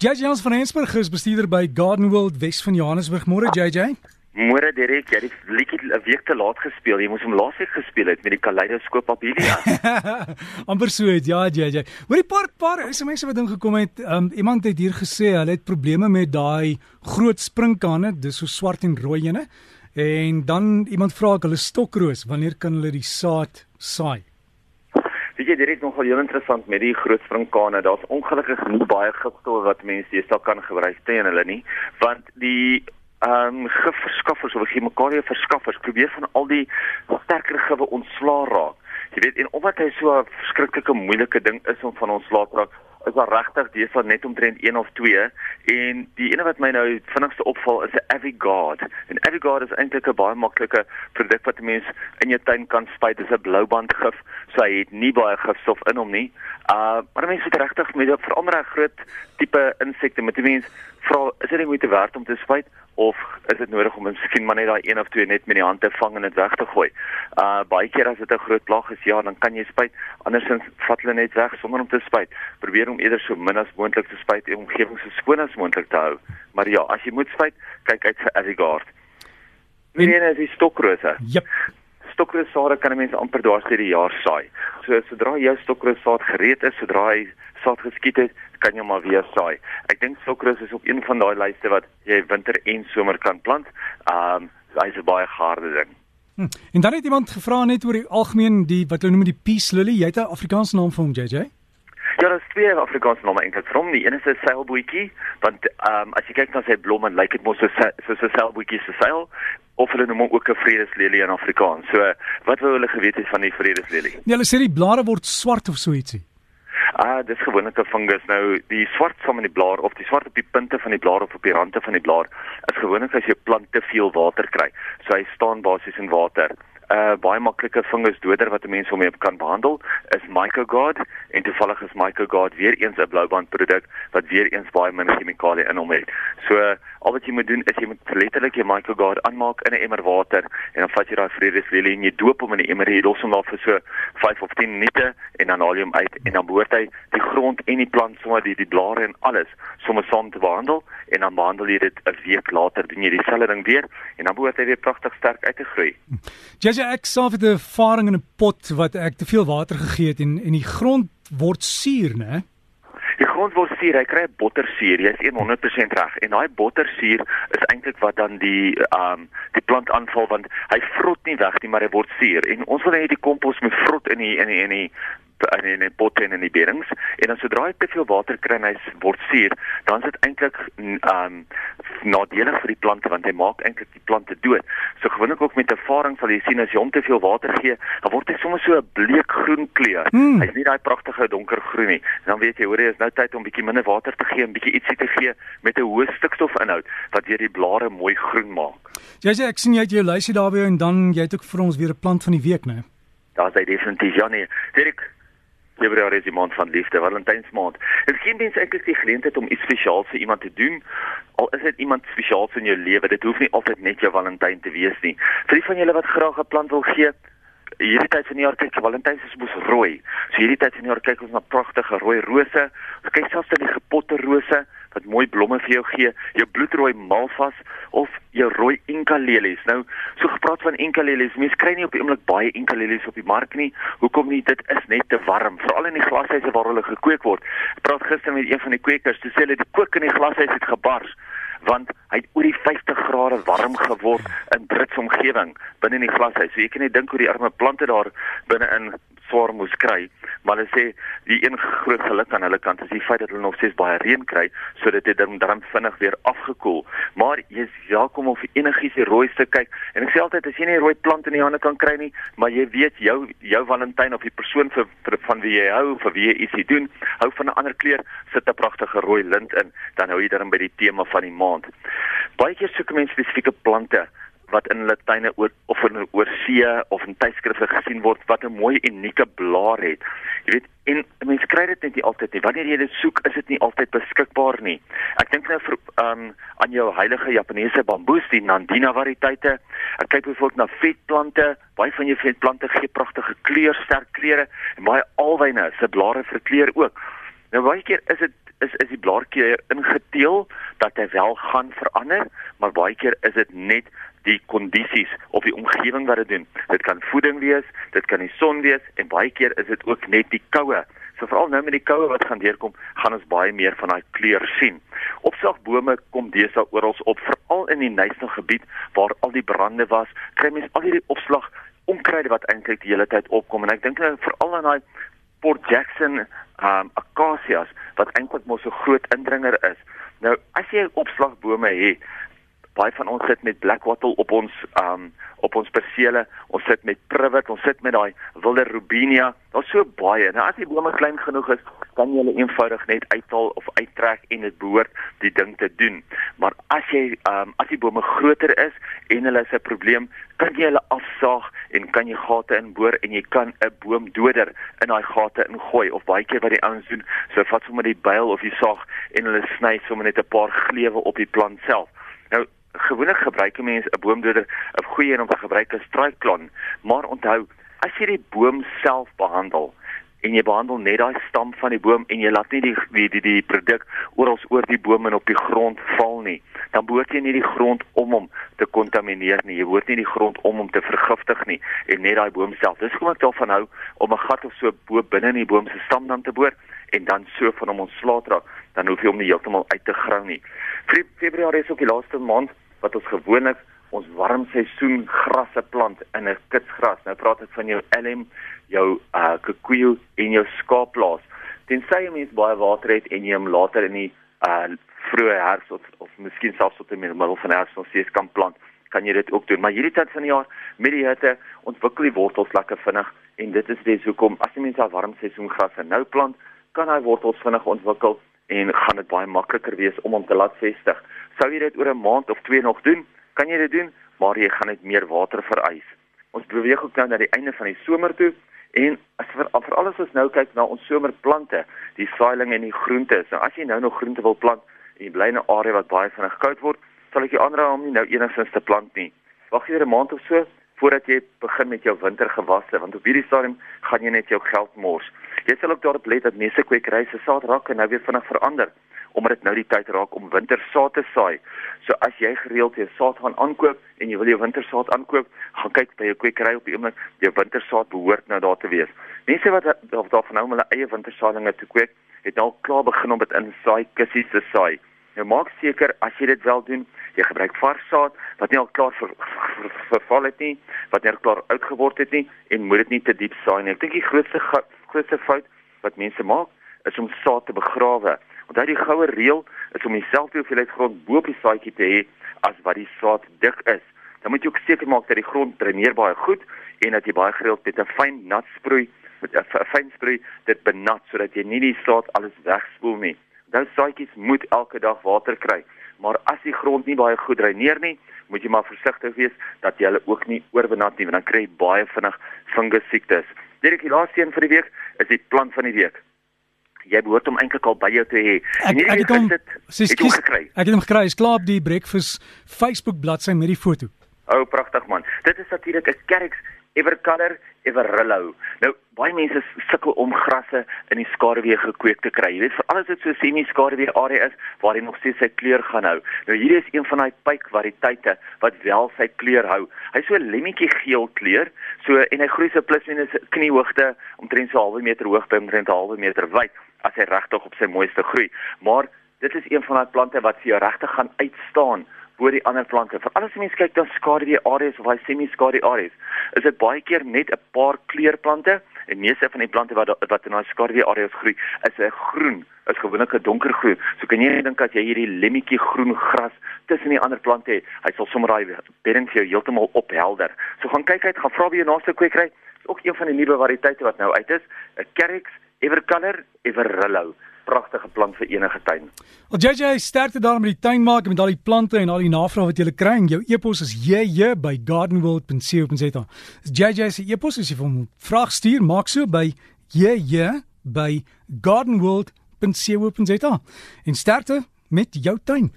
JJ Jans van Rensburg is bestuurder by Garden World Wes van Johannesburg. Môre JJ. Môre Derek, jy het die liedjie 'n week te laat gespeel. Jy moes hom laasweek gespeel het met die Kaleidoskoop Abilia. Amper so het ja JJ. Hoor die paar paar is mense wat ingekom het. Um, iemand het hier gesê hulle het probleme met daai groot sprinkane, dis so swart en rooi ene. En dan iemand vra ek hulle stokroos, wanneer kan hulle die saad saai? Weet jy, dit is nogal heel interessant met die groot sprinkane. Daar's ongelukkig nie baie gifstowwe wat mense hierstel kan gebruik teen hulle nie, want die ehm um, gifverskaffers of chemikalie verskaffers probeer van al die sterker gewe ontslaa raak. Jy weet, en omdat hy so 'n verskriklike moeilike ding is om van ontslaa te raak, is daar regtig deesdae net omtrent 1 of 2 en die ene wat my nou vinnigste opval is 'n Avigard. En Avigard is eintlik 'n baie maklike produk wat mens in jou tuin kan spuit. Dit is 'n blouband gif, so hy het nie baie gifstof in hom nie. Uh maar mense moet regtig met veral 'n groot tipe insekte met die mens vra is dit nie moeite werd om te spuit of is dit nodig om miskien maar net daai een of twee net met die hand te vang en dit weg te gooi. Uh baie keer as dit 'n groot plaag is, ja, dan kan jy spuit. Andersins vat hulle net weg sonder om te spuit. Probeer om eerder so min as moontlik te spuit en omgewing so skoon as moontlik te hou. Maar ja, as jy moet spuit, kyk uit vir Avigard. Nee, dis stokrose. Jep. Stokroossaad kan 'n mens amper dwars deur die jaar saai. So sodra jou stokroossaad gereed is, sodra hy saad geskiet het, kan jy maar weer saai. Ek dink stokroos is op een van daai lyste wat jy winter en somer kan plant. Um hy's 'n baie gaarde ding. Hm. En dan het iemand gevra net oor die algemeen die wat hulle noem die peace lily. Jy het 'n Afrikaanse naam vir hom, JJ? Ja, daar's twee Afrikaanse name eintlik vir hom. Die een is 'n seilbootjie, want ehm um, as jy kyk na sy blomme, lyk dit mos so so 'n seilbootjie se seil of hulle noem hom ook 'n vredeslelie in Afrikaans. So, wat wou hulle geweet het van die vredeslelie? Nee, hulle sê die blare word swart of so ietsie. Ah, dis gewoonlik 'n fungus. Nou, die swart saam met die blaar of die swart op die punte van die blaar of op die rande van die blaar is gewoonlik as jy plant te veel water kry. So hy staan basies in water. Uh, baie maklike vingusdoder wat 'n mens hom mee kan behandel is Mycogard en toevallig is Mycogard weer eens 'n blouband produk wat weer eens baie min chemikalie in hom het. So al wat jy moet doen is jy moet letterlik jou Mycogard aanmaak in 'n emmer water en dan vat jy daai vredeslelie en jy doop hom in die emmer en jy los hom daar vir so 5 of 10 minute en dan haal jy hom uit en dan behoort hy die grond en die plant sommer die die blare en alles sommer saam te behandel en dan behandel jy dit 'n week later doen jy dieselfde ding weer en dan behoort hy weer pragtig sterk uit te groei. JJ ek self het 'n ervaring in 'n pot wat ek te veel water gegee het en en die grond word suur, né? Die grond word suur, hy kry bottersuur. Jy's 100% reg. En daai bottersuur is eintlik wat dan die ehm um, die plant aanval want hy vrot nie weg nie, maar hy word suur. En ons wil hê die kompos moet vrot in die in die in die in in die potte en in die beddings en dan sodra hy te veel water kry en hy word suur, dan is dit eintlik um, nadelig vir die plante want hy maak eintlik die plante dood. So gewoonlik ook met ervaring sal jy sien as jy hom te veel water gee, dan word hy sommer so 'n bleekgroen kleur. Hmm. Hy's nie daai pragtige donkergroen nie. Dan weet jy, hoor jy, is nou tyd om bietjie minder water te gee en bietjie ietsie te gee met 'n hoë stikstofinhoud wat weer die blare mooi groen maak. Jy sê ek sien jy het jou lysie daarby en dan jy het ook vir ons weer 'n plant van die week, né? Daar's hy definitief ja nee. Dirk Februarie is die maand van liefde, Valentynsmaand. Dit gee mense eintlik die geleentheid om iets spesiaals vir iemand te doen. Al is dit iemand spesiaals in jou lewe, dit hoef nie altyd net jou Valentyn te wees nie. Vir die van julle wat graag 'n plant wil gee, hierdie tyd van die jaar kyk Valentyns is mos rooi. So hierdie tyd van die jaar kyk ons na pragtige rooi rose. Ons kyk selfs na die gepotte rose wat mooi blomme vir jou gee, jou bloedrooi malvas of jou rooi inca lelies. Nou, so gepraat van inca lelies, mense kry nie op die oomblik baie inca lelies op die mark nie. Hoekom nie? Dit is net te warm, veral in die glashuise waar hulle gekweek word. Ek praat gister met een van die kweekers, toe sê hulle die kook in die glashuis het gebars want hy het oor die 50 grade warm geword in Brits omgewing binne in die glashuis. So jy kan net dink hoe die arme plante daar binne in swaar moes kry, maar hulle sê die een groot geluk aan hulle kant is die feit dat hulle nog steeds baie reën kry sodat dit dan dan vinnig weer afgekoel. Maar jy's om vir enigiets die rooi te kyk. En ek sê altyd as jy nie 'n rooi plant in die hande kan kry nie, maar jy weet jou jou Valentyn of die persoon vir, vir van wie jy hou, vir wie jy ietsie doen, hou van 'n ander kleur, sit 'n pragtige rooi lint in, dan hou jy dan by die tema van die maand. Baie keer soek mense spesifieke plante wat in hulle tuine oor of in oor see of in tydskrifte gesien word wat 'n mooi unieke blaar het. Jy weet, en mense kry dit net nie altyd nie. Wanneer jy dit soek, is dit nie altyd beskikbaar nie. Ek dink nou vir um aan jou heilige Japaneese bamboes, die Nandina variëteite. Ek kyk byvoorbeeld na vetplante. Baie van jou vetplante gee pragtige kleur, sterk kleure en baie alwyne se blare verkleur ook. Nou baie keer is dit is is die blaartjie ingeteel dat hy wel gaan verander, maar baie keer is dit net die kondisies of die omgewing wat dit doen. Dit kan voeding wees, dit kan die son wees en baie keer is dit ook net die koue. So veral nou met die koue wat gaan deurkom, gaan ons baie meer van daai kleur sien. Opslagbome kom deesdae oral op, veral in die Nyasa gebied waar al die brande was. Kry mens al hierdie opslag onkruide wat eintlik die hele tyd opkom en ek dink nou veral aan daai Port Jackson um acacias wat eintlik mos so groot indringer is. Nou as jy opslagbome het, baie van ons sit met black wattle op ons um op ons persele, ons sit met privet, ons sit met daai wilde robinia. Daar's so baie. Nou as die bome klein genoeg is, kan jy hulle eenvoudig net uithaal of uittrek en dit behoort die ding te doen. Maar as jy um as die bome groter is en hulle is 'n probleem, kan jy hulle afsaag en kan jy gate inboor en jy kan 'n boomdoder in daai gate ingooi of baie keer wat die ouens doen, so vat sommer die byl of die saag en hulle sny sommer net 'n paar gleuwe op die plant self. Nou gewoonlik gebruik mense 'n boomdoder, 'n goeie een om te gebruik is strykklon, maar onthou, as jy die boom self behandel en jy behandel net daai stam van die boom en jy laat nie die die die, die produk oral oor die boom en op die grond val nie, dan behoort jy nie die grond om hom te kontamineer nie. Jy behoort nie die grond om hom te vergiftig nie en net daai boom self. Dis hoekom ek daarvan hou om 'n gat of so bo binne in die boom se stam dan te boor en dan so van hom ontslaat raak, dan hoef jy hom nie heeltemal uit te grou nie. Februarie is ook die laaste maand wat ons gewoonlik ons warm seisoen grasse plant in 'n kitsgras. Nou praat ek van jou elm, jou uh kikuyu en jou skaapplaas. Tensy jy mens baie water het en jy hom later in die uh vroeë herfs of of miskien selfs tot in die middel van herfs nog steeds kan plant, kan jy dit ook doen. Maar hierdie tyd van die jaar met die hitte ontwikkel die wortels lekker vinnig en dit is dis hoekom as jy mens al warm seisoen grasse nou plant, kan hy wortels vinnig ontwikkel en gaan dit baie makliker wees om hom te laat vestig. Sou jy dit oor 'n maand of twee nog doen, kan jy dit doen, maar jy gaan net meer water vereis. Ons beweeg ook nou na die einde van die somer toe en as vir, vir alles ons nou kyk na ons somerplante, die saailinge en die groente. So as jy nou nog groente wil plant en jy bly in 'n area wat baie vinnig koud word, sal ek jou aanraai om nie nou enigstens te plant nie. Wag jy 'n maand of so voordat jy begin met jou wintergewasse want op hierdie stadium gaan jy net jou geld mors. Jy sal ook daarop let dat meeste kwekery se saad raak en nou weer vinnig verander omdat dit nou die tyd raak om wintersaad te saai. So as jy gereeld jou saad gaan aankoop en jy wil jou wintersaad aankoop, gaan kyk by jou kwekery op die oomblik, jou wintersaad behoort nou daar te wees. Mense wat of daarvan hou om hulle eie wintersaadlinge te kweek, het nou klaar begin om dit in saai kussies te saai. Nou maak seker as jy dit wel doen, jy gebruik vars saad wat nie al klaar ver, ver, ver, verval het nie, wat net klaar oud geword het nie en moet dit nie te diep saai nie. Ek dink die grootste grootste fout wat mense maak is om saad te begrawe. Onthou die goue reël is om dieselfde hoeveelheid grond bo op die saadjie te hê as wat die saad dik is. Dan moet jy ook seker maak dat die grond dreineer baie goed en dat jy baie gereeld met 'n fyn nat sproei met 'n fyn sproei dit benat sodat jy nie die saad alles wegspoel nie. Dan saadjies moet elke dag water kry. Maar as die grond nie baie goed dreineer nie, moet jy maar versigtig wees dat jy hulle ook nie oorbenat nie want dan kry jy baie vinnig fungus siektes. Dit die laaste een vir die week is die plant van die week jy behoort hom eintlik al by jou te hê. Ek ek het hom gekry. Ek het hom gekry. Hy's klaar op die breakfast Facebook bladsy met die foto. O, oh, pragtig man. Dit is natuurlik 'n kerks Evercolor Everrillo. Nou baie mense sukkel om grasse in die skaduwee gekweek te kry. Jy weet, veral as dit so semi-skaduwee area is waar hy nog steeds sy kleur gaan hou. Nou hier is een van daai pypvariëteite wat wel sy kleur hou. Hy's so lemmetjie geel kleur, so en hy groei so plus minus kniehoogte omtrent so 'n halwe meter hoog by omtrent 'n halwe meter wyd as hy regtig op sy mooiste groei. Maar dit is een van daai plante wat vir jou regtig gaan uitstaan bo die ander plante. Vir alles mense kyk dan skaduwee areas of hy semi-skaduwee areas. Is dit baie keer net 'n paar kleurplante en meeste van die plante wat wat in daai skaduwee areas groei, is 'n groen, is gewoonlik 'n donkergroen. So kan jy dink as jy hierdie lemmetjie groen gras tussen die ander plante het, hy sal sommer daai bedding vir jou heeltemal ophelder. So gaan kyk uit, gaan vra by jou naaste kwekery. Dis ook een van die nuwe variëteite wat nou uit is, 'n Kerix Evercolor Everrillo pragtige plant vir enige tuin. Wel JJ, sterkte daar met die tuin maak met al die plante en al die navrae wat jy kry. Jou e-pos is jj by gardenworld.co.za. JJ se e-pos is vir hom vraag stuur, maak so by jj by gardenworld.co.za. En sterkte met jou tuin.